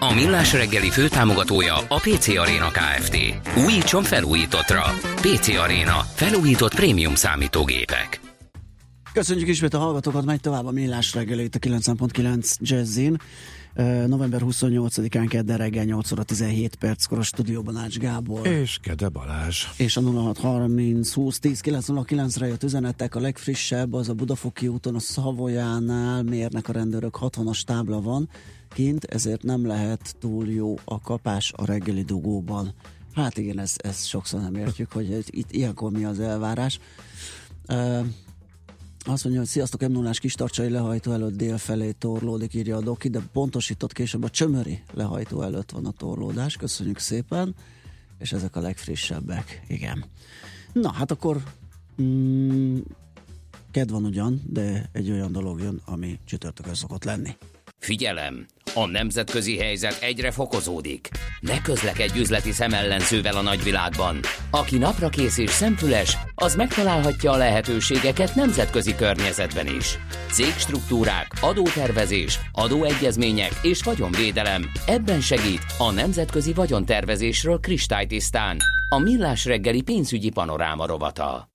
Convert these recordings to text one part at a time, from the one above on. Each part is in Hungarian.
A Millás reggeli főtámogatója a PC Arena Kft. Újítson felújítottra. PC Arena. Felújított prémium számítógépek. Köszönjük ismét a hallgatókat, megy tovább a Millás reggeli itt a 9.9 Jazzin. November 28-án kedden reggel 8 óra 17 perckor a stúdióban Ács Gábor. És Kede Balázs. És a 0630 20 10 909 re jött üzenetek, a legfrissebb az a Budafoki úton a Szavolyánál mérnek a rendőrök 60-as tábla van kint, ezért nem lehet túl jó a kapás a reggeli dugóban. Hát igen, ezt, ezt sokszor nem értjük, hogy itt ilyenkor mi az elvárás. Uh, azt mondja, hogy sziasztok, m 0 kis tartsai lehajtó előtt dél torlódik, írja a doki, de pontosított később a csömöri lehajtó előtt van a torlódás. Köszönjük szépen, és ezek a legfrissebbek, igen. Na, hát akkor mm, kedv van ugyan, de egy olyan dolog jön, ami csütörtökön szokott lenni. Figyelem! A nemzetközi helyzet egyre fokozódik. Ne közlekedj üzleti szemellenzővel a nagyvilágban. Aki napra kész és szemfüles, az megtalálhatja a lehetőségeket nemzetközi környezetben is. Cégstruktúrák, adótervezés, adóegyezmények és vagyonvédelem. Ebben segít a nemzetközi vagyontervezésről kristálytisztán. A Millás reggeli pénzügyi panoráma rovata.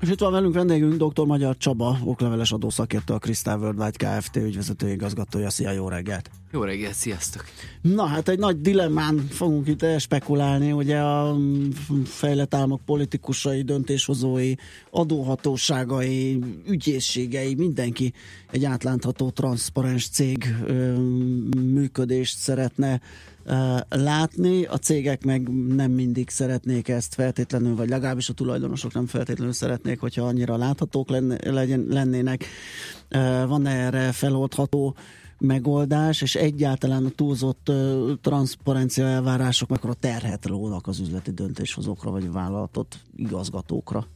És itt van velünk vendégünk dr. Magyar Csaba, okleveles adószakértő, a Crystal Worldwide Kft. ügyvezető igazgatója. Szia, jó reggelt! Jó reggelt, sziasztok! Na hát egy nagy dilemmán fogunk itt spekulálni, ugye a fejlett államok politikusai, döntéshozói, adóhatóságai, ügyészségei, mindenki egy átlátható, transzparens cég ö, működést szeretne látni, a cégek meg nem mindig szeretnék ezt feltétlenül, vagy legalábbis a tulajdonosok nem feltétlenül szeretnék, hogyha annyira láthatók lenne, legyen, lennének. Van erre feloldható megoldás, és egyáltalán a túlzott uh, transzparencia elvárások mekkora terhet rónak az üzleti döntéshozókra, vagy vállalatot igazgatókra?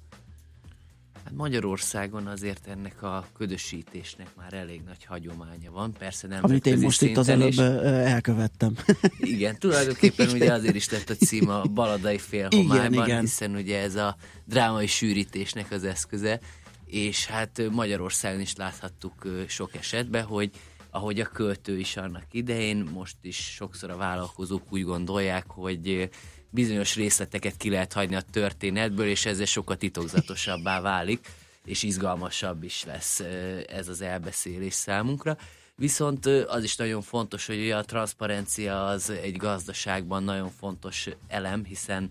Hát Magyarországon azért ennek a ködösítésnek már elég nagy hagyománya van. Persze nem Amit én most itt az előbb is. elkövettem. Igen, tulajdonképpen ugye azért is lett a cím a baladai félhomályban, igen, igen. hiszen ugye ez a drámai sűrítésnek az eszköze, és hát Magyarországon is láthattuk sok esetben, hogy ahogy a költő is annak idején, most is sokszor a vállalkozók úgy gondolják, hogy bizonyos részleteket ki lehet hagyni a történetből, és ezzel sokkal titokzatosabbá válik, és izgalmasabb is lesz ez az elbeszélés számunkra. Viszont az is nagyon fontos, hogy a transzparencia az egy gazdaságban nagyon fontos elem, hiszen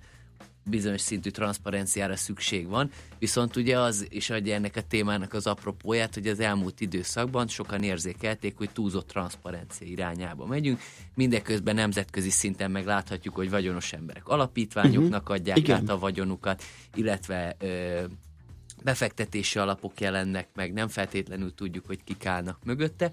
bizonyos szintű transzparenciára szükség van, viszont ugye az is adja ennek a témának az apropóját, hogy az elmúlt időszakban sokan érzékelték, hogy túlzott transzparencia irányába megyünk, mindeközben nemzetközi szinten megláthatjuk, hogy vagyonos emberek alapítványoknak uh-huh. adják Igen. át a vagyonukat, illetve ö, befektetési alapok jelennek meg, nem feltétlenül tudjuk, hogy kik állnak mögötte,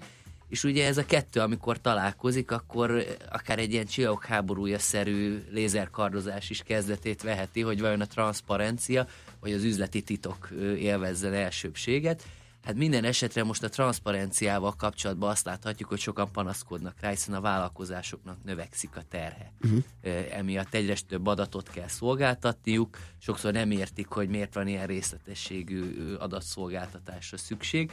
és ugye ez a kettő, amikor találkozik, akkor akár egy ilyen csillagháborúja-szerű lézerkardozás is kezdetét veheti, hogy vajon a transzparencia, vagy az üzleti titok élvezzen elsőbséget. Hát minden esetre most a transzparenciával kapcsolatban azt láthatjuk, hogy sokan panaszkodnak rá, hiszen a vállalkozásoknak növekszik a terhe. Uh-huh. Emiatt egyre több adatot kell szolgáltatniuk, sokszor nem értik, hogy miért van ilyen részletességű adatszolgáltatásra szükség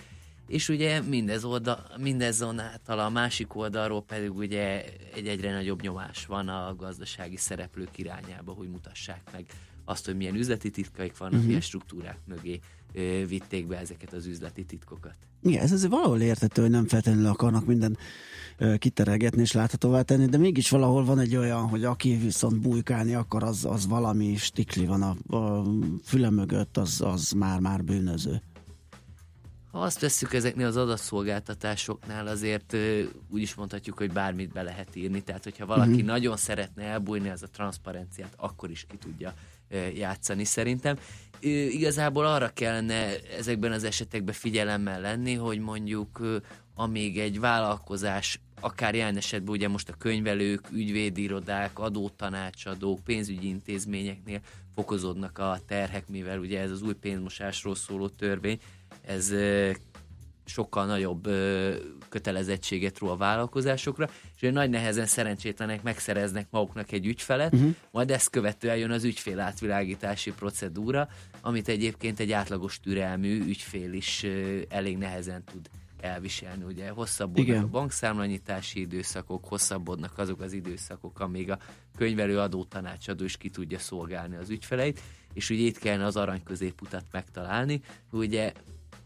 és ugye mindez oldal, mindezonáltal a másik oldalról pedig ugye egy egyre nagyobb nyomás van a gazdasági szereplők irányába, hogy mutassák meg azt, hogy milyen üzleti titkaik vannak, uh-huh. milyen struktúrák mögé ö, vitték be ezeket az üzleti titkokat. Igen, ez azért valahol értető, hogy nem feltétlenül akarnak minden ö, kiteregetni és láthatóvá tenni, de mégis valahol van egy olyan, hogy aki viszont bujkálni akar, az, az valami stikli van a, a füle mögött, az, az már-már bűnöző. Ha azt vesszük ezeknél az adatszolgáltatásoknál, azért úgy is mondhatjuk, hogy bármit be lehet írni. Tehát, hogyha valaki uh-huh. nagyon szeretne elbújni az a transzparenciát, akkor is ki tudja játszani szerintem. Igazából arra kellene ezekben az esetekben figyelemmel lenni, hogy mondjuk amíg egy vállalkozás akár jelen esetben ugye most a könyvelők, ügyvédirodák, adótanácsadók, pénzügyi intézményeknél fokozódnak a terhek, mivel ugye ez az új pénzmosásról szóló törvény, ez sokkal nagyobb kötelezettséget ró a vállalkozásokra, és nagy nehezen szerencsétlenek megszereznek maguknak egy ügyfelet, uh-huh. majd ezt követően jön az ügyfél átvilágítási procedúra, amit egyébként egy átlagos türelmű ügyfél is elég nehezen tud elviselni. Ugye hosszabbodnak Igen. a bankszámlanyítási időszakok, hosszabbodnak azok az időszakok, amíg a könyvelő adótanácsadó is ki tudja szolgálni az ügyfeleit, és ugye itt kellene az arany középutat megtalálni, ugye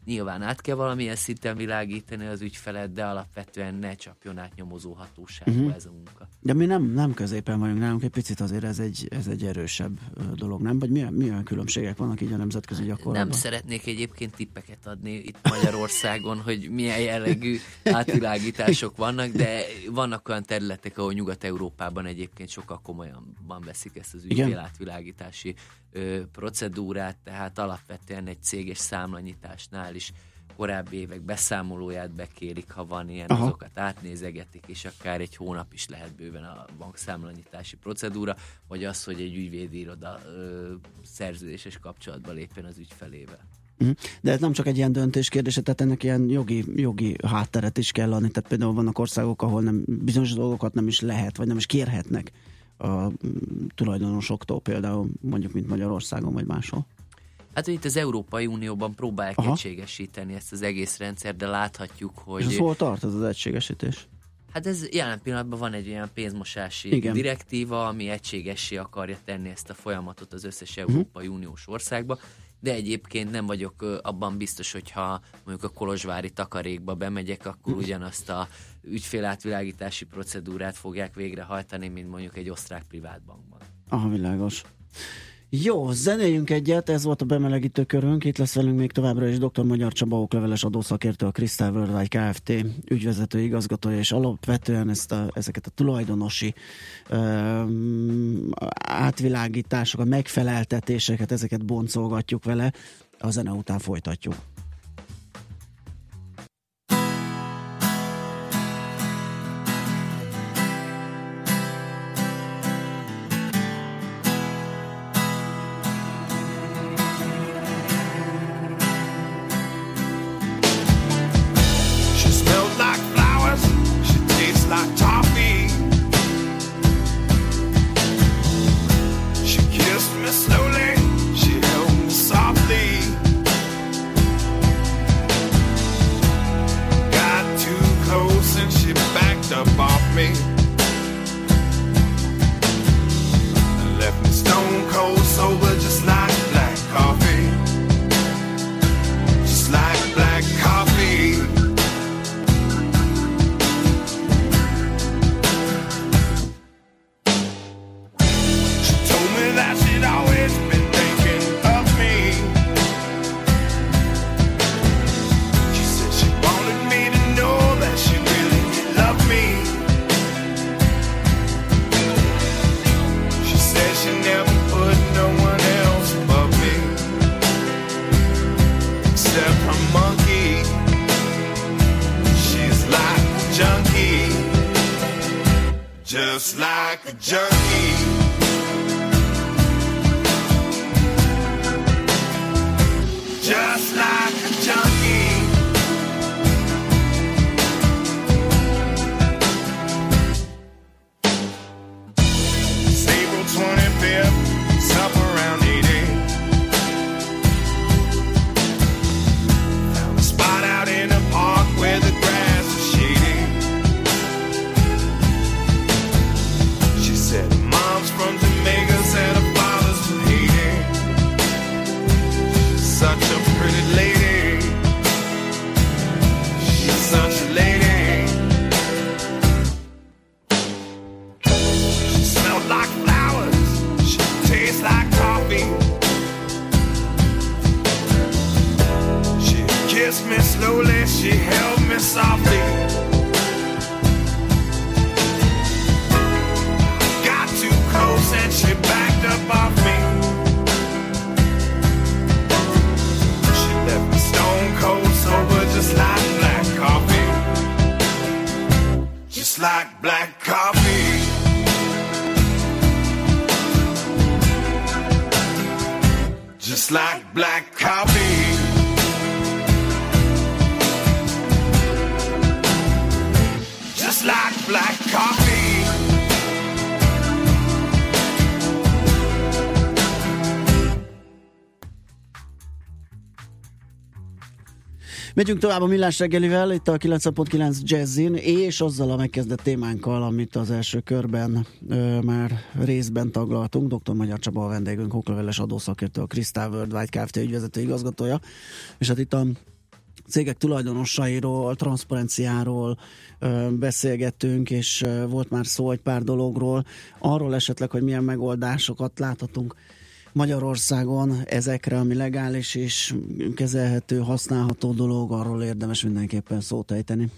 Nyilván át kell valamilyen szinten világítani az ügyfelet, de alapvetően ne csapjon át nyomozó hatóságba uh-huh. ez a munka. De mi nem, nem középen vagyunk nálunk, egy picit azért ez egy, ez egy erősebb dolog, nem? Vagy milyen, milyen különbségek vannak így a nemzetközi gyakorlatban? Nem szeretnék egyébként tippeket adni itt Magyarországon, hogy milyen jellegű átvilágítások vannak, de vannak olyan területek, ahol Nyugat-Európában egyébként sokkal komolyan veszik ezt az ügyfél átvilágítási ö, procedúrát, tehát alapvetően egy céges számlanyításnál is korábbi évek beszámolóját bekérik, ha van ilyen, Aha. azokat átnézegetik, és akár egy hónap is lehet bőven a bankszámlanyítási procedúra, vagy az, hogy egy ügyvédi iroda ö, szerződéses kapcsolatba lépjen az ügyfelével. Mhm. De ez nem csak egy ilyen döntés kérdése, tehát ennek ilyen jogi, jogi hátteret is kell adni. Tehát például vannak országok, ahol nem, bizonyos dolgokat nem is lehet, vagy nem is kérhetnek a tulajdonosoktól, például mondjuk, mint Magyarországon, vagy máshol? Hát itt az Európai Unióban próbálják Aha. egységesíteni ezt az egész rendszer, de láthatjuk, hogy... És hol tart ez az egységesítés? Hát ez jelen pillanatban van egy olyan pénzmosási Igen. direktíva, ami egységessé akarja tenni ezt a folyamatot az összes mhm. Európai uh-huh. Uniós országba, de egyébként nem vagyok abban biztos, hogyha mondjuk a Kolozsvári takarékba bemegyek, akkor ugyanazt a ügyfélátvilágítási procedúrát fogják végrehajtani, mint mondjuk egy osztrák privátbankban. Aha, világos. Jó, zenéljünk egyet, ez volt a bemelegítő körünk, itt lesz velünk még továbbra is dr. Magyar Csaba okleveles adószakértő, a Crystal Worldwide Kft. ügyvezető igazgatója, és alapvetően ezt a, ezeket a tulajdonosi um, átvilágításokat, megfeleltetéseket, ezeket boncolgatjuk vele, a zene után folytatjuk. she backed up off me. She left me stone cold sober, just like black coffee. Just like black coffee. Just like black Megyünk tovább a Millás reggelivel, itt a 9.9 Jazzin, és azzal a megkezdett témánkkal, amit az első körben ö, már részben taglaltunk. Dr. Magyar Csaba a vendégünk, okleveles adószakértő, a Crystal Worldwide Kft. ügyvezető igazgatója, és hát itt a cégek tulajdonosairól, transzparenciáról beszélgettünk, és ö, volt már szó egy pár dologról, arról esetleg, hogy milyen megoldásokat láthatunk Magyarországon ezekre, ami legális és kezelhető, használható dolog, arról érdemes mindenképpen szót ejteni.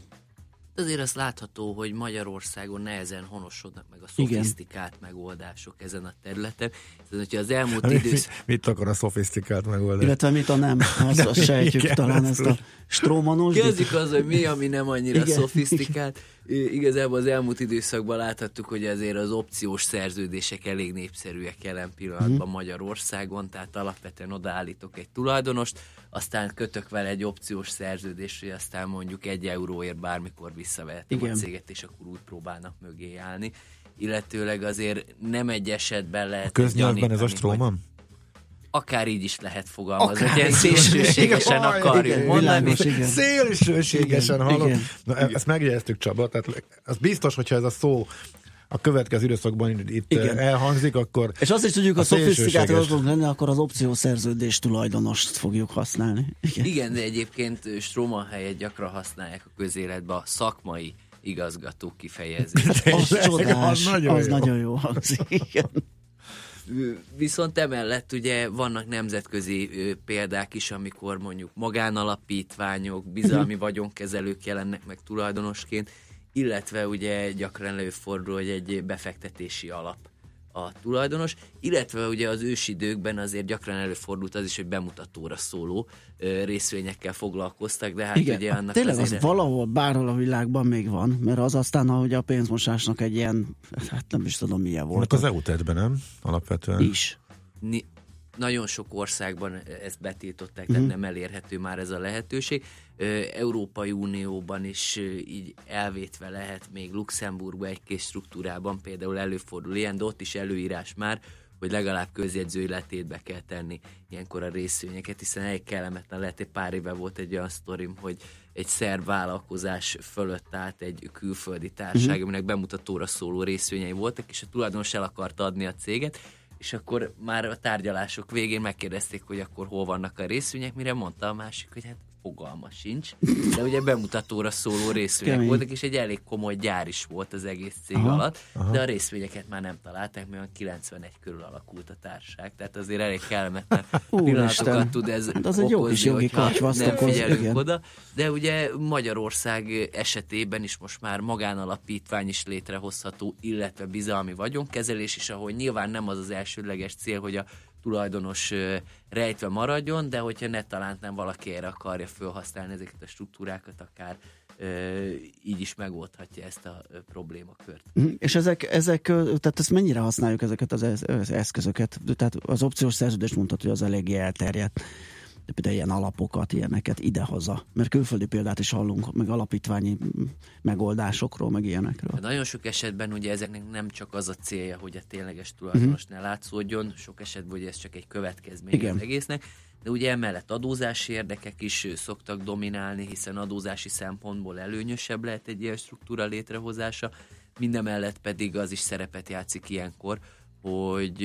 Azért azt látható, hogy Magyarországon nehezen honosodnak meg a szofisztikált Igen. megoldások ezen a területen. Tehát, hogyha az elmúlt idősz... Mit, mit akar a szofisztikált megoldás? Illetve mit a nem, azt, azt sejtjük Igen, talán ezt a strómanos. Kezdjük az, hogy mi, ami nem annyira Igen. szofisztikált. Igazából az elmúlt időszakban láthattuk, hogy azért az opciós szerződések elég népszerűek jelen pillanatban hmm. Magyarországon, tehát alapvetően odaállítok egy tulajdonost, aztán kötök vele egy opciós szerződést, hogy aztán mondjuk egy euróért bármikor visszavehetem a céget, és akkor úgy próbálnak mögé állni. Illetőleg azért nem egy esetben lehet... A köznyelvben ez a stróman? Akár így is lehet fogalmazni, hogy ilyen szélsőségesen igen, akarjuk igen, mondani. Világos, igen. Szélsőségesen hallom. Igen. Na, e- ezt megjegyeztük Csaba, tehát az biztos, hogyha ez a szó a következő időszakban itt Igen. elhangzik, akkor... És azt is tudjuk, a, a szofisztikát lenni, akkor az opciószerződés tulajdonost fogjuk használni. Igen, Igen de egyébként Stroman helyett gyakran használják a közéletben a szakmai igazgató kifejezést. az csodás, az nagyon az jó. Nagyon jó hangzik. Igen. Viszont emellett ugye vannak nemzetközi példák is, amikor mondjuk magánalapítványok, bizalmi vagyonkezelők jelennek meg tulajdonosként, illetve ugye gyakran előfordul, hogy egy befektetési alap a tulajdonos, illetve ugye az ősidőkben azért gyakran előfordult az is, hogy bemutatóra szóló részvényekkel foglalkoztak, de hát Igen, ugye annak tényleg azért... az valahol bárhol a világban még van, mert az aztán, ahogy a pénzmosásnak egy ilyen, hát nem is tudom milyen volt. az eu nem? Alapvetően. Is. Ni- nagyon sok országban ezt betiltották, tehát uh-huh. nem elérhető már ez a lehetőség. Európai Unióban is így elvétve lehet, még Luxemburgban egy-két struktúrában például előfordul ilyen, de ott is előírás már, hogy legalább közjegyzői letétbe kell tenni ilyenkor a részvényeket, hiszen egy kellemetlen lehet, egy pár éve volt egy olyan sztorim, hogy egy szerv vállalkozás fölött állt egy külföldi társaság, uh-huh. aminek bemutatóra szóló részvényei voltak, és a tulajdonos el akart adni a céget, és akkor már a tárgyalások végén megkérdezték, hogy akkor hol vannak a részvények, mire mondta a másik, hogy hát fogalma sincs, de ugye bemutatóra szóló részvények Kemény. voltak, és egy elég komoly gyár is volt az egész cég aha, alatt, aha. de a részvényeket már nem találták, mert 91 körül alakult a társaság, tehát azért elég kellemetlen pillanatokat tud ez hát az okozni, egy jó kis jogi nem figyelünk igen. oda, de ugye Magyarország esetében is most már magánalapítvány is létrehozható, illetve bizalmi vagyonkezelés is, ahol nyilván nem az az elsődleges cél, hogy a tulajdonos rejtve maradjon, de hogyha ne talánt nem valaki erre akarja felhasználni ezeket a struktúrákat, akár így is megoldhatja ezt a problémakört. Mhm. És ezek, ezek, tehát ezt mennyire használjuk ezeket az eszközöket? Tehát az opciós szerződés mondhat, hogy az eléggé elterjedt például ilyen alapokat, ilyeneket idehaza. Mert külföldi példát is hallunk, meg alapítványi megoldásokról, meg ilyenekről. De nagyon sok esetben ugye ezeknek nem csak az a célja, hogy a tényleges tulajdonos uh-huh. ne látszódjon, sok esetben ugye ez csak egy következmény Igen. az egésznek, de ugye emellett adózási érdekek is szoktak dominálni, hiszen adózási szempontból előnyösebb lehet egy ilyen struktúra létrehozása, mindemellett pedig az is szerepet játszik ilyenkor, hogy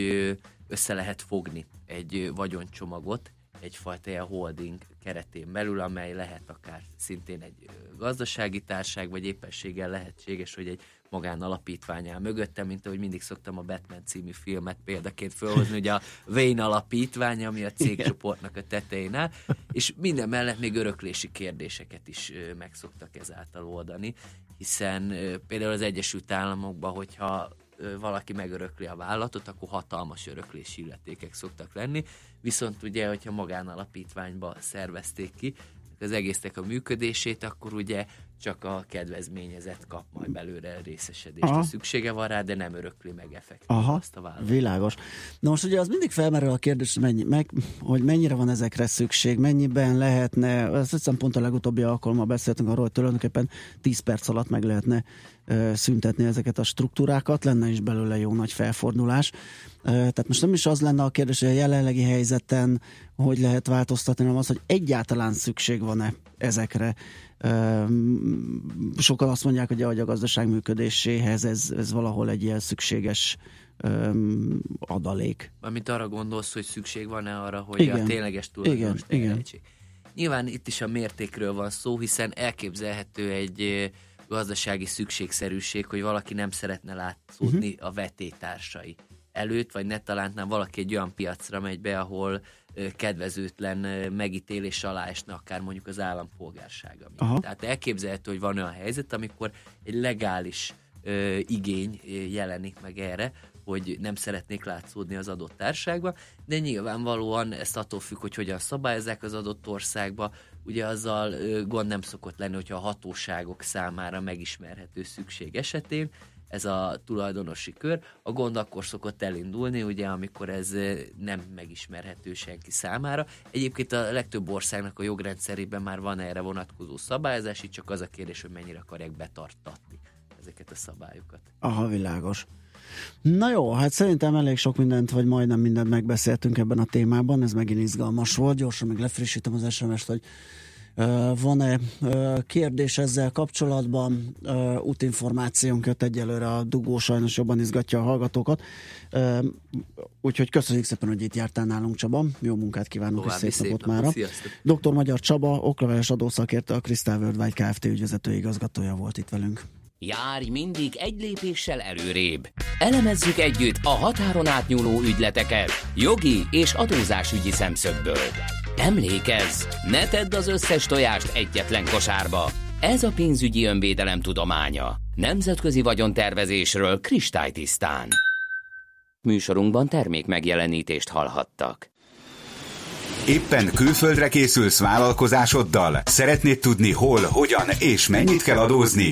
össze lehet fogni egy vagyoncsomagot, egyfajta ilyen holding keretén belül, amely lehet akár szintén egy gazdasági társág, vagy éppenséggel lehetséges, hogy egy magán alapítvány áll mögöttem, mint ahogy mindig szoktam a Batman című filmet példaként felhozni, ugye a Wayne alapítvány, ami a cégcsoportnak a tetején áll, és minden mellett még öröklési kérdéseket is meg szoktak ezáltal oldani, hiszen például az Egyesült Államokban, hogyha valaki megörökli a vállalatot, akkor hatalmas öröklési illetékek szoktak lenni, viszont ugye, hogyha magánalapítványba szervezték ki az egésznek a működését, akkor ugye csak a kedvezményezett kap majd belőle részesedést. Aha. Szüksége van rá, de nem örökli meg effektív Aha, azt a vállalat. Világos. Na most ugye az mindig felmerül a kérdés, mennyi, meg, hogy mennyire van ezekre szükség, mennyiben lehetne, azt hiszem pont a legutóbbi alkalommal beszéltünk arról, hogy tulajdonképpen 10 perc alatt meg lehetne szüntetni ezeket a struktúrákat, lenne is belőle jó nagy felfordulás. Tehát most nem is az lenne a kérdés, hogy a jelenlegi helyzeten hogy lehet változtatni, hanem az, hogy egyáltalán szükség van-e ezekre Sokan azt mondják, hogy a gazdaság működéséhez ez, ez valahol egy ilyen szükséges adalék. Amit arra gondolsz, hogy szükség van-e arra, hogy igen. a tényleges tulajdonos igen, igen. Nyilván itt is a mértékről van szó, hiszen elképzelhető egy gazdasági szükségszerűség, hogy valaki nem szeretne látszódni uh-huh. a vetétársai előtt, vagy ne talántnám valaki egy olyan piacra megy be, ahol kedvezőtlen megítélés alá esne akár mondjuk az állampolgársága. Tehát elképzelhető, hogy van olyan helyzet, amikor egy legális ö, igény jelenik meg erre, hogy nem szeretnék látszódni az adott társágba, de nyilvánvalóan ezt attól függ, hogy hogyan szabályozzák az adott országba, ugye azzal gond nem szokott lenni, hogyha a hatóságok számára megismerhető szükség esetén, ez a tulajdonosi kör. A gond akkor szokott elindulni, ugye, amikor ez nem megismerhető senki számára. Egyébként a legtöbb országnak a jogrendszerében már van erre vonatkozó szabályozás, így csak az a kérdés, hogy mennyire akarják betartatni ezeket a szabályokat. Aha, világos. Na jó, hát szerintem elég sok mindent, vagy majdnem mindent megbeszéltünk ebben a témában, ez megint izgalmas volt. Gyorsan még lefrissítem az SMS-t, hogy van-e kérdés ezzel kapcsolatban? Útinformációnk jött egyelőre a dugó sajnos jobban izgatja a hallgatókat. Úgyhogy köszönjük szépen, hogy itt jártál nálunk Csaba. Jó munkát kívánunk További és szép napot már. Dr. Magyar Csaba, okleveles adószakértő, a Crystal Worldwide Kft. ügyvezető igazgatója volt itt velünk. Járj mindig egy lépéssel előrébb. Elemezzük együtt a határon átnyúló ügyleteket jogi és adózásügyi szemszögből. Emlékezz, ne tedd az összes tojást egyetlen kosárba. Ez a pénzügyi önvédelem tudománya. Nemzetközi vagyontervezésről kristálytisztán. Műsorunkban termék megjelenítést hallhattak. Éppen külföldre készülsz vállalkozásoddal? Szeretnéd tudni hol, hogyan és mennyit kell adózni?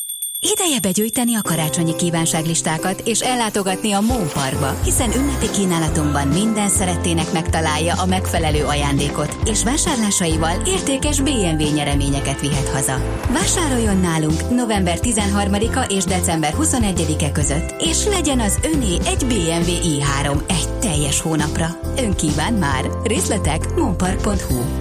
Ideje begyűjteni a karácsonyi kívánságlistákat és ellátogatni a Món Parkba, hiszen ünnepi kínálatunkban minden szerettének megtalálja a megfelelő ajándékot, és vásárlásaival értékes BMW nyereményeket vihet haza. Vásároljon nálunk november 13-a és december 21-e között, és legyen az öné egy BMW i3 egy teljes hónapra. Ön kíván már! Részletek monpark.hu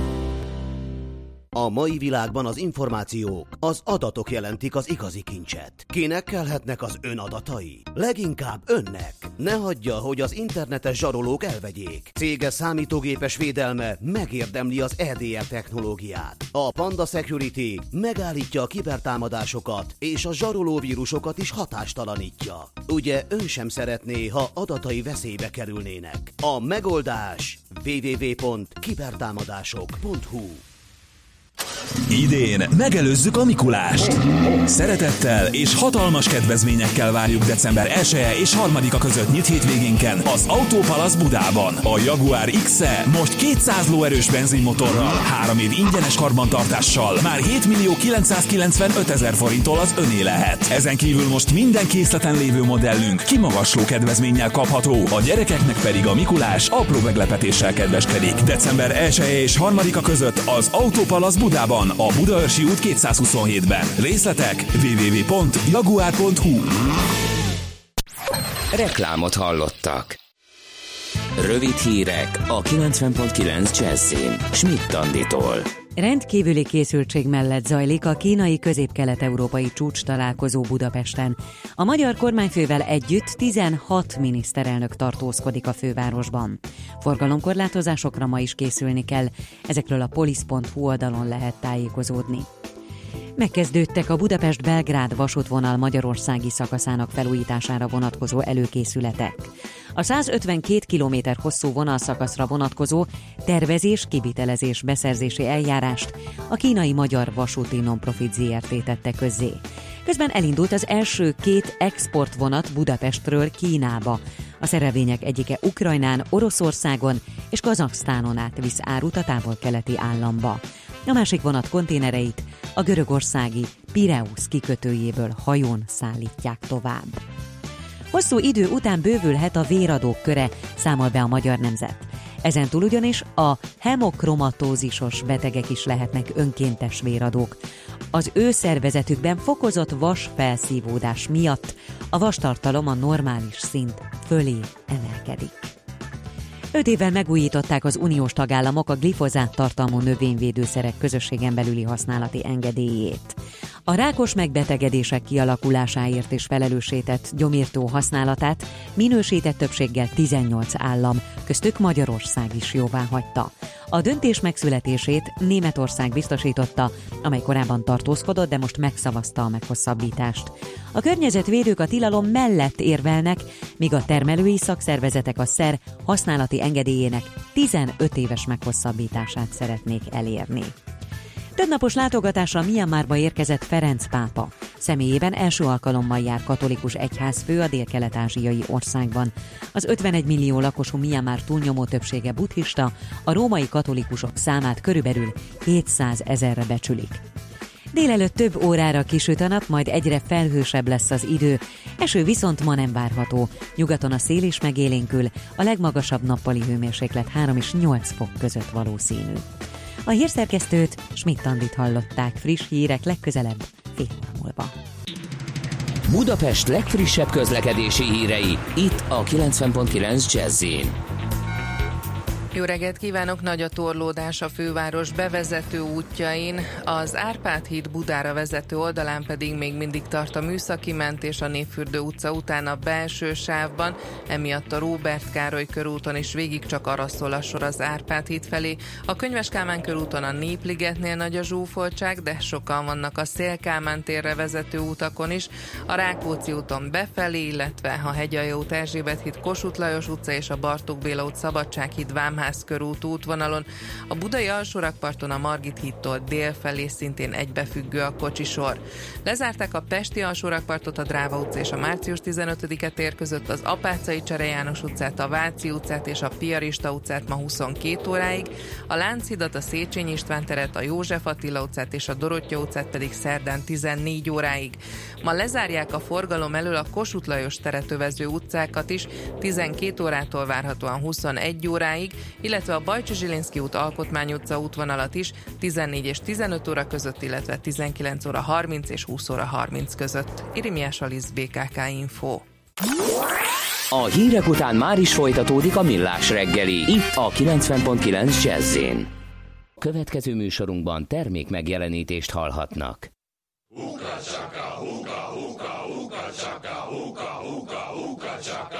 a mai világban az információk, az adatok jelentik az igazi kincset. Kinek kelhetnek az ön adatai? Leginkább önnek. Ne hagyja, hogy az internetes zsarolók elvegyék. Cége számítógépes védelme megérdemli az EDR technológiát. A Panda Security megállítja a kibertámadásokat, és a zsaroló vírusokat is hatástalanítja. Ugye ön sem szeretné, ha adatai veszélybe kerülnének. A megoldás www.kibertámadások.hu Idén megelőzzük a Mikulást. Szeretettel és hatalmas kedvezményekkel várjuk december 1 -e és 3-a között nyit hétvégénken az Autópalasz Budában. A Jaguar x -e most 200 lóerős benzinmotorral, 3 év ingyenes karbantartással, már 7 millió 995 ezer forinttól az öné lehet. Ezen kívül most minden készleten lévő modellünk kimagasló kedvezménnyel kapható, a gyerekeknek pedig a Mikulás apró meglepetéssel kedveskedik. December 1 -e és 3-a között az Autópalasz Budában, a Budaörsi út 227-ben. Részletek www.jaguar.hu Reklámot hallottak. Rövid hírek a 90.9 Jazzin. Schmidt Anditól. Rendkívüli készültség mellett zajlik a kínai közép-kelet-európai csúcs találkozó Budapesten. A magyar kormányfővel együtt 16 miniszterelnök tartózkodik a fővárosban. Forgalomkorlátozásokra ma is készülni kell, ezekről a polisz.hu oldalon lehet tájékozódni. Megkezdődtek a Budapest-Belgrád vasútvonal magyarországi szakaszának felújítására vonatkozó előkészületek. A 152 km hosszú vonalszakaszra vonatkozó tervezés, kivitelezés, beszerzési eljárást a kínai Magyar Vasúti Nonprofit ZRT tette közzé. Közben elindult az első két exportvonat Budapestről Kínába. A szerelvények egyike Ukrajnán, Oroszországon és Kazaksztánon át visz árut a távol-keleti államba. A másik vonat konténereit a görögországi Pireus kikötőjéből hajón szállítják tovább. Hosszú idő után bővülhet a véradók köre, számol be a magyar nemzet. Ezen túl ugyanis a hemokromatózisos betegek is lehetnek önkéntes véradók. Az ő szervezetükben fokozott vas felszívódás miatt a vastartalom a normális szint fölé emelkedik. Öt évvel megújították az uniós tagállamok a glifozát tartalmú növényvédőszerek közösségen belüli használati engedélyét. A rákos megbetegedések kialakulásáért és felelősített gyomírtó használatát minősített többséggel 18 állam, köztük Magyarország is jóvá hagyta. A döntés megszületését Németország biztosította, amely korábban tartózkodott, de most megszavazta a meghosszabbítást. A környezetvédők a tilalom mellett érvelnek, míg a termelői szakszervezetek a szer használati engedélyének 15 éves meghosszabbítását szeretnék elérni. Többnapos látogatásra Myanmarba érkezett Ferenc pápa. Személyében első alkalommal jár katolikus egyházfő a dél-kelet-ázsiai országban. Az 51 millió lakosú Myanmar túlnyomó többsége buddhista, a római katolikusok számát körülbelül 700 ezerre becsülik. Délelőtt több órára kisüt a nap, majd egyre felhősebb lesz az idő, eső viszont ma nem várható. Nyugaton a szél is megélénkül, a legmagasabb nappali hőmérséklet 3 és 8 fok között valószínű. A hírszerkesztőt Schmidt-Tandit hallották friss hírek legközelebb fél óra múlva. Budapest legfrissebb közlekedési hírei itt a 90.9 jazz jó reggelt kívánok! Nagy a torlódás a főváros bevezető útjain, az Árpád híd Budára vezető oldalán pedig még mindig tart a műszaki mentés a Népfürdő utca után a belső sávban, emiatt a Róbert Károly körúton is végig csak arra szól a sor az Árpád híd felé. A Könyves Kálmán körúton a Népligetnél nagy a zsúfoltság, de sokan vannak a Szélkálmán térre vezető utakon is, a Rákóczi úton befelé, illetve a Hegyalja út híd Kossuth Lajos utca és a Bartók Béla út Szabadság híd Vám Vámház körút útvonalon. A budai alsórakparton a Margit hídtól dél felé szintén egybefüggő a kocsisor. Lezárták a Pesti alsórakpartot a Dráva utca és a március 15-e tér között, az Apácai Csere János utcát, a Váci utcát és a Piarista utcát ma 22 óráig, a Lánchidat, a Széchenyi István teret, a József Attila utcát és a Dorottya utcát pedig szerdán 14 óráig. Ma lezárják a forgalom elől a Kossuth Lajos teret övező utcákat is, 12 órától várhatóan 21 óráig, illetve a Bajcsi Zsilinszki út Alkotmány utca útvonalat is 14 és 15 óra között, illetve 19 óra 30 és 20 óra 30 között. Irimiás Alisz, BKK Info. A hírek után már is folytatódik a millás reggeli, itt a 90.9 jazz Következő műsorunkban termék megjelenítést hallhatnak. Uka chaka, huka, huka, huka chaka, huka, huka, huka chaka,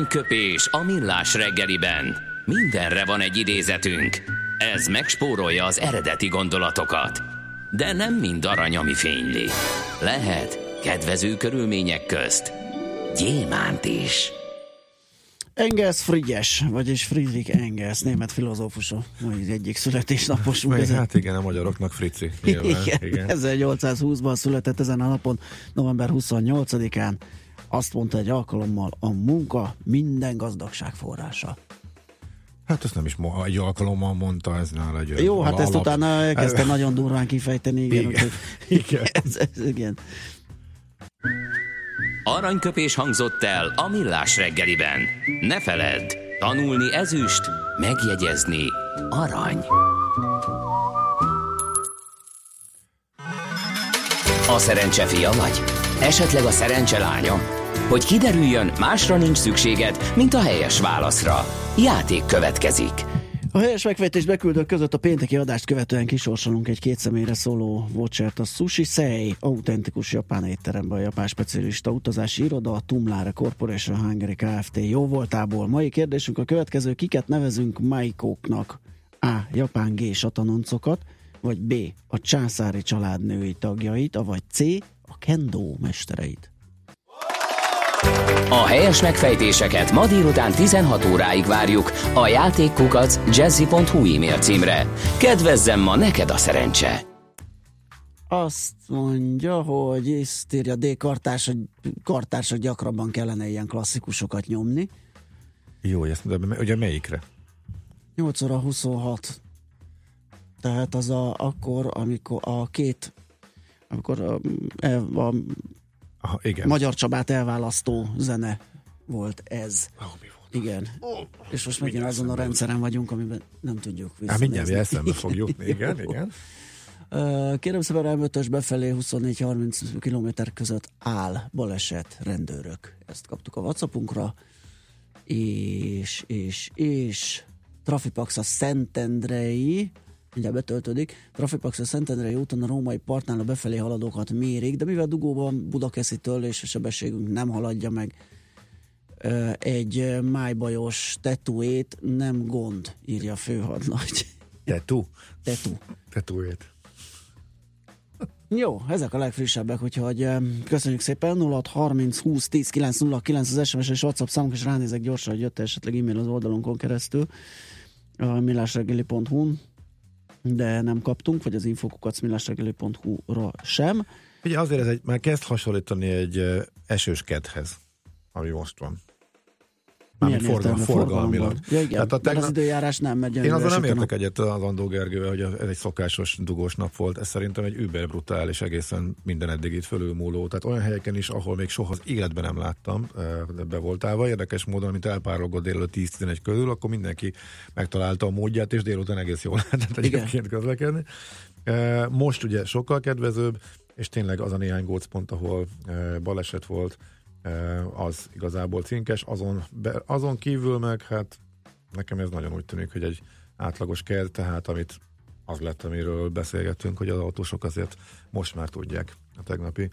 Aranyköpés a millás reggeliben. Mindenre van egy idézetünk. Ez megspórolja az eredeti gondolatokat. De nem mind arany, ami fényli. Lehet kedvező körülmények közt gyémánt is. Engels Frigyes, vagyis Friedrich Engels, német filozófus, mai egyik születésnaposunk. Meg, hát igen, a magyaroknak frici. Nyilván, Igen, igen. 1820-ban született ezen a napon, november 28-án. Azt mondta egy alkalommal, a munka minden gazdagság forrása. Hát ezt nem is egy alkalommal mondta, ez nála egy Jó, hát ezt alap- utána elkezdte nagyon durván kifejteni, igen. Igen. Igen. ez, ez, igen. Aranyköpés hangzott el a millás reggeliben. Ne feledd, tanulni ezüst, megjegyezni arany. A szerencse fia vagy? Esetleg a szerencse? Hogy kiderüljön, másra nincs szükséged, mint a helyes válaszra. Játék következik. A helyes megfejtés beküldők között a pénteki adást követően kisorsolunk egy két személyre szóló vouchert a Sushi Sei, autentikus japán étteremben a japán specialista utazási iroda, a Tumlare Corporation Hungary Kft. jó voltából. Mai kérdésünk a következő, kiket nevezünk Maikóknak? A. Japán G satanoncokat, vagy B. A császári család női tagjait, avagy C. A kendo mestereit. A helyes megfejtéseket ma délután 16 óráig várjuk a játékkukac jazzy.hu e-mail címre. Kedvezzem ma neked a szerencse! Azt mondja, hogy ezt írja D. Kartárs, hogy kartársak gyakrabban kellene ilyen klasszikusokat nyomni. Jó, ezt, de ugye melyikre? 8 óra 26. Tehát az a, akkor, amikor a két, amikor a, el, a Aha, igen. Magyar Csabát elválasztó zene volt ez. Igen. És most megint azon a rendszeren vagyunk, amiben nem tudjuk Hát mindjárt eszembe fog jutni, igen, igen. Kérem szépen, M5-ös befelé 24-30 km között áll baleset rendőrök. Ezt kaptuk a Whatsappunkra. És, és, és Trafipax a Szentendrei mindjárt betöltődik. Trafipax a Szentendrei úton a római partnál a befelé haladókat mérik, de mivel dugóban Budakeszitől és a sebességünk nem haladja meg egy májbajos tetuét, nem gond, írja a főhadnagy. Tetu? Tetu. Tetuét. Jó, ezek a legfrissebbek, úgyhogy köszönjük szépen. 06 30 20 10 909 az SMS és WhatsApp számunk, és ránézek gyorsan, hogy jött esetleg e-mail az oldalunkon keresztül a millásreggeli.hu de nem kaptunk, vagy az infokukat millásreggeli.hu-ra sem. Ugye azért ez egy, már kezd hasonlítani egy esős kedhez, ami most van. Mármint forgal, forgalmilag. Ja, igen, Tehát a tegnap- az időjárás nem megy. Én azzal nem értek egyet az Andó Gergővel, hogy ez egy szokásos dugós nap volt. Ez szerintem egy über brutális, egészen minden eddig itt fölülmúló. Tehát olyan helyeken is, ahol még soha az életben nem láttam, eh, be voltál. Érdekes módon, amit elpárolgott délelőtt 10-11 közül, akkor mindenki megtalálta a módját, és délután egész jól lehetett egyébként közlekedni. Eh, Most ugye sokkal kedvezőbb, és tényleg az a néhány gócpont, ahol eh, baleset volt, az igazából cinkes. Azon, be, azon kívül meg, hát nekem ez nagyon úgy tűnik, hogy egy átlagos kert, tehát amit az lett, amiről beszélgettünk, hogy az autósok azért most már tudják a tegnapi.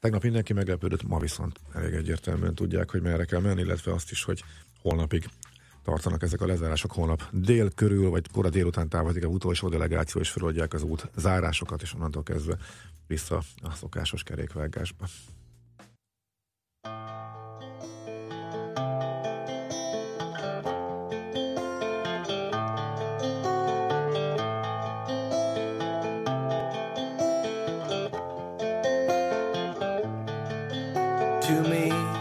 Tegnap mindenki meglepődött, ma viszont elég egyértelműen tudják, hogy merre kell menni, illetve azt is, hogy holnapig tartanak ezek a lezárások holnap dél körül, vagy kora délután távozik a utolsó delegáció, és feloldják az út zárásokat, és onnantól kezdve vissza a szokásos kerékvágásba. To me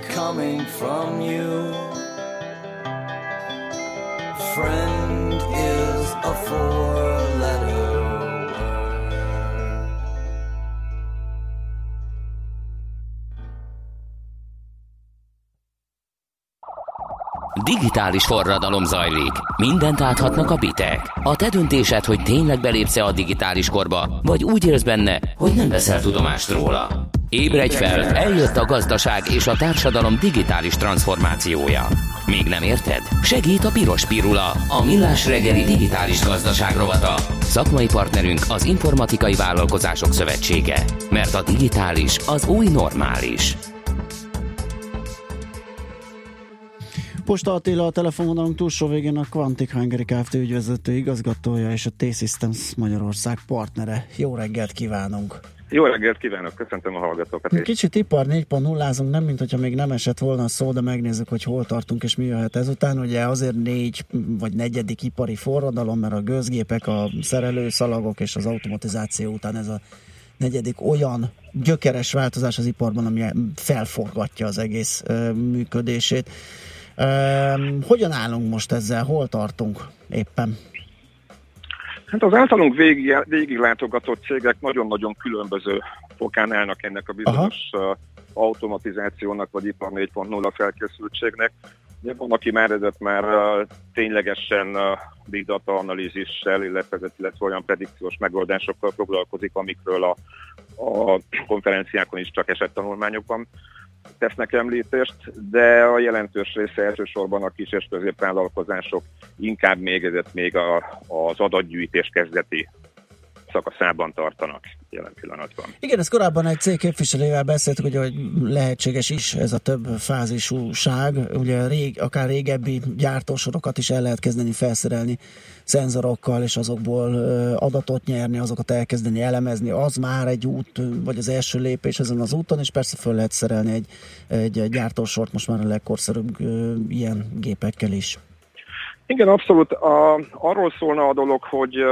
coming from you, friend is a four letter word. Digitális forradalom zajlik. Mindent áthatnak a bitek. A te döntésed, hogy tényleg belépsz a digitális korba, vagy úgy élsz benne, hogy nem veszel tudomást róla. Ébredj fel, eljött a gazdaság és a társadalom digitális transformációja. Még nem érted? Segít a Piros Pirula, a millás reggeli digitális gazdaság rovata. Szakmai partnerünk az Informatikai Vállalkozások Szövetsége. Mert a digitális az új normális. Posta Attila a telefonvonalunk túlsó végén a Quantic Hungary Kft. ügyvezető igazgatója és a T-Systems Magyarország partnere. Jó reggelt kívánunk! Jó reggelt kívánok, köszöntöm a hallgatókat. is. Kicsit ipar 4.0-ázunk, nem mint hogyha még nem esett volna szó, de megnézzük, hogy hol tartunk és mi jöhet ezután. Ugye azért négy vagy negyedik ipari forradalom, mert a gőzgépek, a szerelőszalagok és az automatizáció után ez a negyedik olyan gyökeres változás az iparban, ami felforgatja az egész ö, működését. Ö, hogyan állunk most ezzel? Hol tartunk éppen? Hát az általunk végig, látogatott cégek nagyon-nagyon különböző fokán állnak ennek a bizonyos uh, automatizációnak, vagy ipar 4.0 felkészültségnek. Ugye van, aki már ezett már uh, ténylegesen uh, big data analízissel, illetve, illetve olyan predikciós megoldásokkal foglalkozik, amikről a, a konferenciákon is csak esett tanulmányokban tesznek említést, de a jelentős része elsősorban a kis és középvállalkozások inkább még, még a, az adatgyűjtés kezdeti szakaszában tartanak jelen pillanatban. Igen, ez korábban egy cég képviselővel beszéltük, hogy, hogy lehetséges is ez a több fázisúság, ugye rég, akár régebbi gyártósorokat is el lehet kezdeni felszerelni szenzorokkal, és azokból adatot nyerni, azokat elkezdeni elemezni, az már egy út, vagy az első lépés ezen az úton, és persze föl lehet szerelni egy, egy gyártósort most már a legkorszerűbb ilyen gépekkel is. Igen, abszolút. A, arról szólna a dolog, hogy,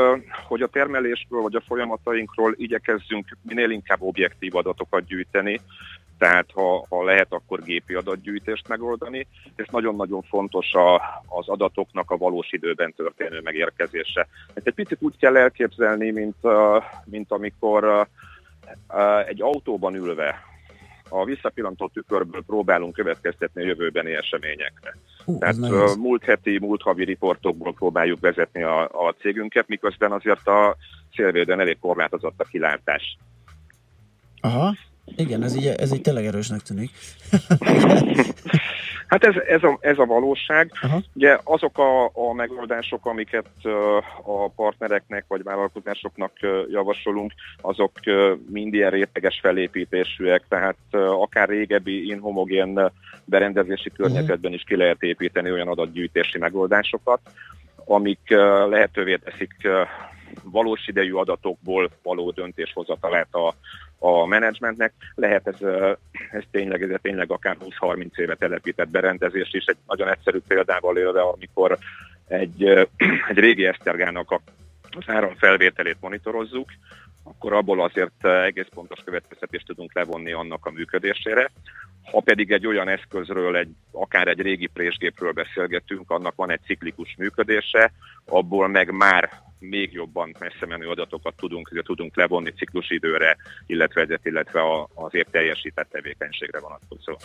hogy a termelésről vagy a folyamatainkról igyekezzünk minél inkább objektív adatokat gyűjteni, tehát ha, ha lehet, akkor gépi adatgyűjtést megoldani. Ez nagyon-nagyon fontos a, az adatoknak a valós időben történő megérkezése. Ezt egy picit úgy kell elképzelni, mint, mint amikor egy autóban ülve a visszapillantó tükörből próbálunk következtetni a jövőbeni eseményekre. Uh, Tehát uh, múlt heti, múlt havi riportokból próbáljuk vezetni a, a cégünket, miközben azért a szélvéden elég korlátozott a kilátás. Aha, igen, ez így, ez így tényleg erősnek tűnik. hát ez, ez, a, ez a valóság. Aha. Ugye azok a, a megoldások, amiket a partnereknek vagy vállalkozásoknak javasolunk, azok mind ilyen réteges felépítésűek, tehát akár régebbi inhomogén berendezési környezetben is ki lehet építeni olyan adatgyűjtési megoldásokat, amik lehetővé teszik valós idejű adatokból való döntéshozatalát a, a menedzsmentnek. Lehet ez, ez tényleg, ez tényleg akár 20-30 éve telepített berendezés is. Egy nagyon egyszerű példával élve, amikor egy, egy régi esztergának a, az áram felvételét monitorozzuk, akkor abból azért egész pontos következtetést tudunk levonni annak a működésére. Ha pedig egy olyan eszközről, egy, akár egy régi présgépről beszélgetünk, annak van egy ciklikus működése, abból meg már még jobban messze menő adatokat tudunk, tudunk levonni ciklusidőre, illetve, illetve az épp teljesített tevékenységre vonatkozó.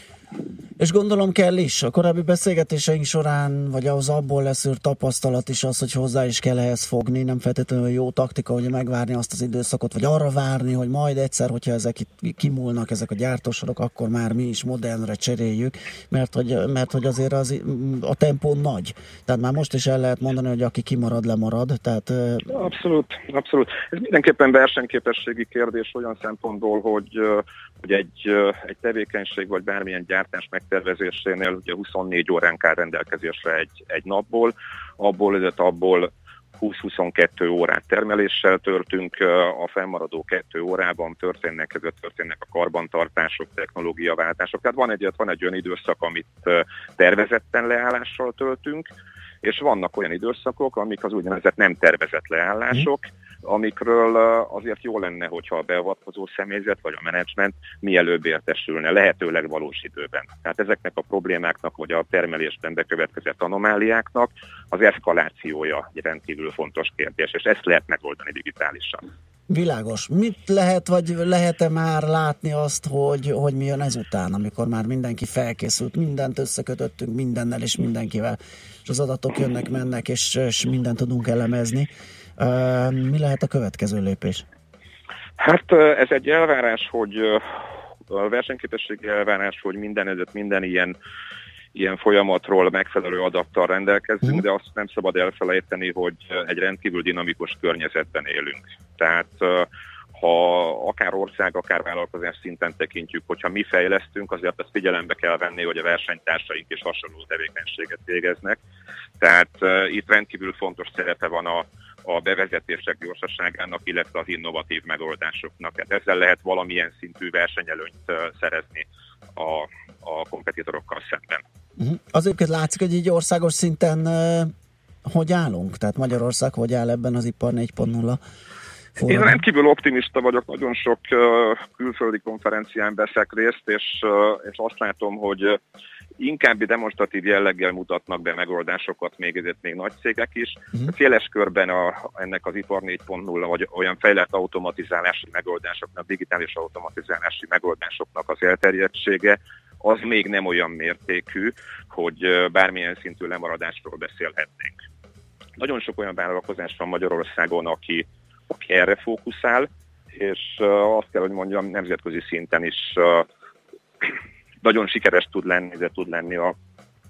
És gondolom kell is, a korábbi beszélgetéseink során, vagy ahhoz abból leszűrt tapasztalat is az, hogy hozzá is kell ehhez fogni, nem feltétlenül jó taktika, hogy megvárni azt az időszakot, vagy arra várni, hogy majd egyszer, hogyha ezek itt kimúlnak, ezek a gyártósorok, akkor már mi is modernre cseréljük, mert hogy, mert hogy azért az, a tempó nagy. Tehát már most is el lehet mondani, hogy aki kimarad, lemarad, tehát Abszolút, abszolút. Ez mindenképpen versenyképességi kérdés olyan szempontból, hogy, hogy egy, egy tevékenység vagy bármilyen gyártás megtervezésénél ugye 24 órán kell rendelkezésre egy, egy napból, abból, illetve abból 20-22 órát termeléssel törtünk, a fennmaradó kettő órában történnek, ezért történnek a karbantartások, technológiaváltások. Tehát van egy, van egy olyan időszak, amit tervezetten leállással töltünk, és vannak olyan időszakok, amik az úgynevezett nem tervezett leállások, amikről azért jó lenne, hogyha a beavatkozó személyzet vagy a menedzsment mielőbb értesülne, lehetőleg valós időben. Tehát ezeknek a problémáknak, vagy a termelésben bekövetkezett anomáliáknak az eszkalációja egy rendkívül fontos kérdés, és ezt lehet megoldani digitálisan. Világos. Mit lehet, vagy lehet-e már látni azt, hogy, hogy mi jön ezután, amikor már mindenki felkészült, mindent összekötöttünk mindennel és mindenkivel, és az adatok jönnek, mennek, és, és mindent tudunk elemezni. Mi lehet a következő lépés? Hát ez egy elvárás, hogy a versenyképességi elvárás, hogy minden minden ilyen ilyen folyamatról megfelelő adattal rendelkezünk, mhm. de azt nem szabad elfelejteni, hogy egy rendkívül dinamikus környezetben élünk. Tehát ha akár ország, akár vállalkozás szinten tekintjük, hogyha mi fejlesztünk, azért azt figyelembe kell venni, hogy a versenytársaink is hasonló tevékenységet végeznek. Tehát uh, itt rendkívül fontos szerepe van a, a bevezetések gyorsaságának, illetve az innovatív megoldásoknak. Tehát ezzel lehet valamilyen szintű versenyelőnyt szerezni a, a kompetitorokkal szemben. Uh-huh. Azért látszik, hogy így országos szinten uh, hogy állunk? Tehát Magyarország hogy áll ebben az ipar 4.0 Én rendkívül optimista vagyok, nagyon sok uh, külföldi konferencián veszek részt, és, uh, és azt látom, hogy inkább demonstratív jelleggel mutatnak be megoldásokat még ezért még nagy cégek is. Uh-huh. Széles körben a, ennek az ipar 4.0 vagy olyan fejlett automatizálási megoldásoknak, digitális automatizálási megoldásoknak az elterjedtsége az még nem olyan mértékű, hogy bármilyen szintű lemaradásról beszélhetnénk. Nagyon sok olyan vállalkozás van Magyarországon, aki, aki erre fókuszál, és azt kell, hogy mondjam, nemzetközi szinten is nagyon sikeres tud lenni, de tud lenni a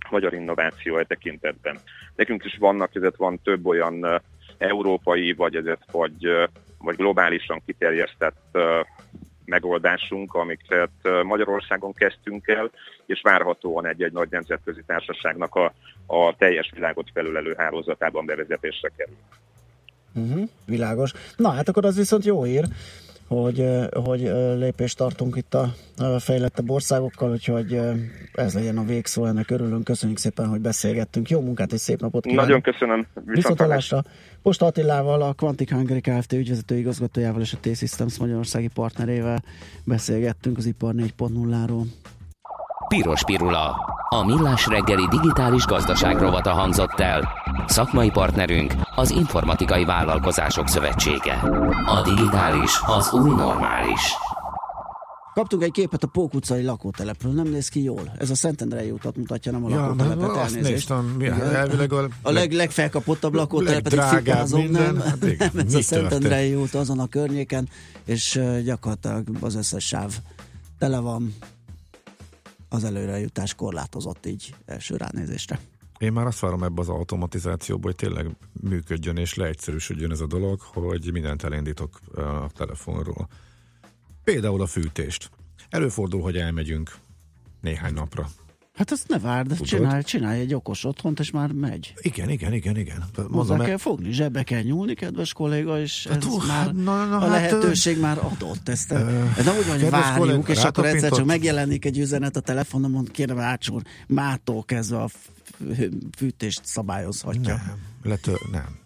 magyar innováció e tekintetben. Nekünk is vannak, ezért van több olyan európai, vagy ezért vagy vagy globálisan kiterjesztett megoldásunk, amiket Magyarországon kezdtünk el, és várhatóan egy-egy nagy nemzetközi társaságnak a, a teljes világot felülelő hálózatában bevezetésre kerül. Uh-huh, világos. Na hát akkor az viszont jó hír, hogy, hogy lépést tartunk itt a, fejlettebb országokkal, úgyhogy ez legyen a végszó, ennek örülünk. Köszönjük szépen, hogy beszélgettünk. Jó munkát és szép napot kívánok! Nagyon köszönöm. Viszontalásra Posta Attilával, a Quantic Hungary Kft. ügyvezető igazgatójával és a T-Systems magyarországi partnerével beszélgettünk az ipar 4.0-ról. Piros Pirula. A millás reggeli digitális gazdaság rovata hangzott el. Szakmai partnerünk az Informatikai Vállalkozások Szövetsége. A digitális az új normális. Kaptunk egy képet a Pók utcai lakótelepről, nem néz ki jól. Ez a Szentendrei utat mutatja, nem a Ja, lakótelepet, azt elnézést. néztem, mi- Igen. elvileg a a leg, legfelkapottabb lakótelepet, legdrágább fikázom, nem, minden. Hát igen, nem ez a Szentendrei út azon a környéken, és gyakorlatilag az összes sáv tele van, az előrejutás korlátozott így első ránézésre. Én már azt várom ebbe az automatizációba, hogy tényleg működjön és leegyszerűsödjön ez a dolog, hogy mindent elindítok a telefonról. Például a fűtést. Előfordul, hogy elmegyünk néhány napra. Hát azt ne várd, Tudod? csinálj, csinálj egy okos otthont, és már megy. Igen, igen, igen, igen. Hozzá mert- kell fogni, zsebbe kell nyúlni, kedves kolléga, és ez hú, már, hát, na, na, a hát, lehetőség már adott. Ezt, ez nem úgy van, hogy várjuk, kolléga, és akkor egyszer csak megjelenik egy üzenet a telefonomon, kérem átsúr, mától kezdve a fűtést szabályozhatja. Nem, lető, nem.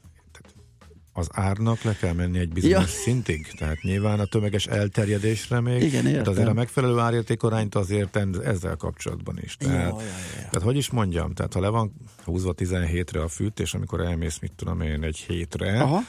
Az árnak le kell menni egy bizonyos Ja. szintig, tehát nyilván a tömeges elterjedésre még, Igen, értem. azért a megfelelő árértékarányt azért ezzel kapcsolatban is. Tehát, Ja, ja, ja. tehát hogy is mondjam, tehát ha le van húzva 17-re a fűtés, amikor elmész, mit tudom én, egy hétre, Aha,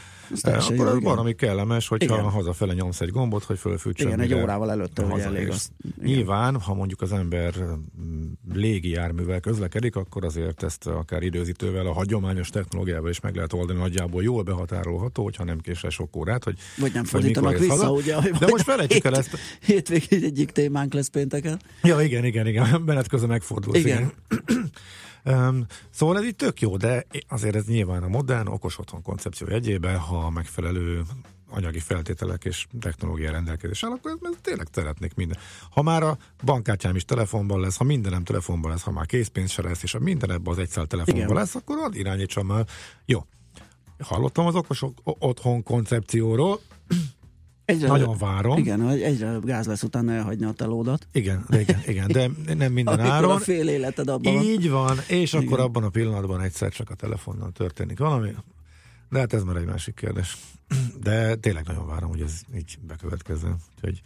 teljesen akkor jó, igen. valami kellemes, hogyha Igen. hazafele nyomsz egy gombot, hogy fölfűtsön. Igen, egy órával előtte, hogy elég az. Igen. Nyilván, ha mondjuk az ember mm, légi járművel közlekedik, akkor azért ezt akár időzítővel, a hagyományos technológiával is meg lehet oldani, nagyjából jól behatárolható, hogyha nem késel sok órát, hogy Vagy nem fordítanak vissza, haza. ugye? De most felejtjük el hét- ezt. Hétvégén egyik témánk lesz pénteken. Ja, igen, igen, igen, menet közben megfordul. Igen. Um, szóval ez így tök jó, de azért ez nyilván a modern, okos otthon koncepció jegyében, ha a megfelelő anyagi feltételek és technológia rendelkezés áll, akkor ez, tényleg szeretnék minden. Ha már a bankkártyám is telefonban lesz, ha mindenem telefonban lesz, ha már készpénz se lesz, és ha minden ebben az egyszál telefonban Igen. lesz, akkor ad irányítsam már. Jó. Hallottam az okos otthon koncepcióról, Egyre nagyon várom. Igen, hogy egyre előbb gáz lesz utána elhagyni a telódat. Igen, de igen, igen, de nem minden áron. a fél életed abban. Így van, és Igen. akkor abban a pillanatban egyszer csak a telefonnal történik valami. De hát ez már egy másik kérdés. De tényleg nagyon várom, hogy ez így bekövetkezzen. Úgyhogy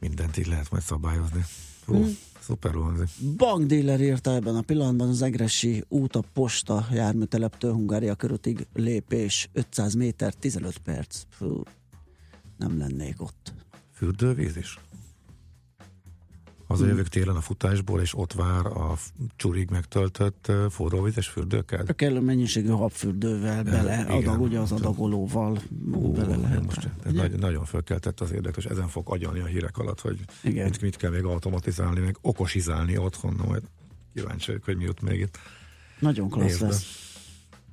mindent így lehet majd szabályozni. Hú, Hmm. szuper hangzik. Bankdíler írta ebben a pillanatban az Egresi út a posta járműteleptől Hungária körútig lépés 500 méter 15 perc. Fú, nem lennék ott. Fürdővíz is? Hazajövök télen a futásból, és ott vár a csurig megtöltött forróvizes fürdőkád. A kellő mennyiségű habfürdővel bele, igen. adag, ugye az adagolóval bele lehet. Most ez Ugye? nagy, nagyon fölkeltett az érdeklődés, és ezen fog agyalni a hírek alatt, hogy Igen. mit, mit kell még automatizálni, meg okosizálni otthon, na majd kíváncsi vagyok, hogy mi jut még itt. Nagyon klassz Nézd lesz.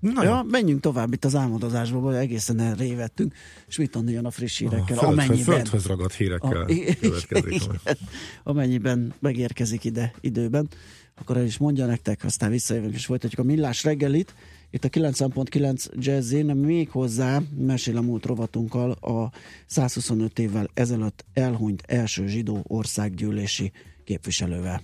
Na Ja, menjünk tovább itt az álmodozásba, vagy egészen erre évettünk, és mit jön a friss hírekkel, a földhöz, amennyiben, földhöz ragadt hírekkel a, következik. igen, amennyiben megérkezik ide időben, akkor el is mondja nektek, aztán visszajövünk és folytatjuk a millás reggelit. Itt a 90.9 Jazzin még hozzá mesél a múlt rovatunkkal a 125 évvel ezelőtt elhunyt első zsidó országgyűlési képviselővel.